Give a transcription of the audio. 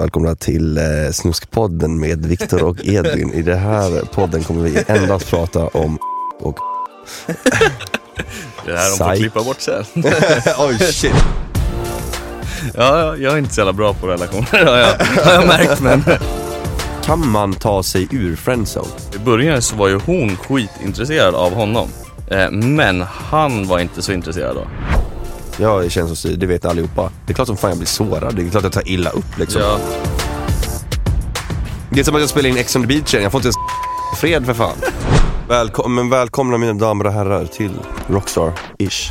Välkomna till eh, Snuskpodden med Viktor och Edvin. I den här podden kommer vi endast prata om och... Det här de får Psych. klippa bort sen. Oj shit. Ja, ja, jag är inte så jävla bra på relationer har jag, har jag märkt men Kan man ta sig ur friendzone? i början så var ju hon skitintresserad av honom. Eh, Men han var inte så intresserad då. Jag är känslostig, det vet allihopa. Det är klart som fan jag blir sårad, det är klart jag tar illa upp liksom. Ja, Det är som att jag spelar in Ex on the beach igen, jag får inte ens fred för fan. Välkom men välkomna mina damer och herrar till Rockstar-ish.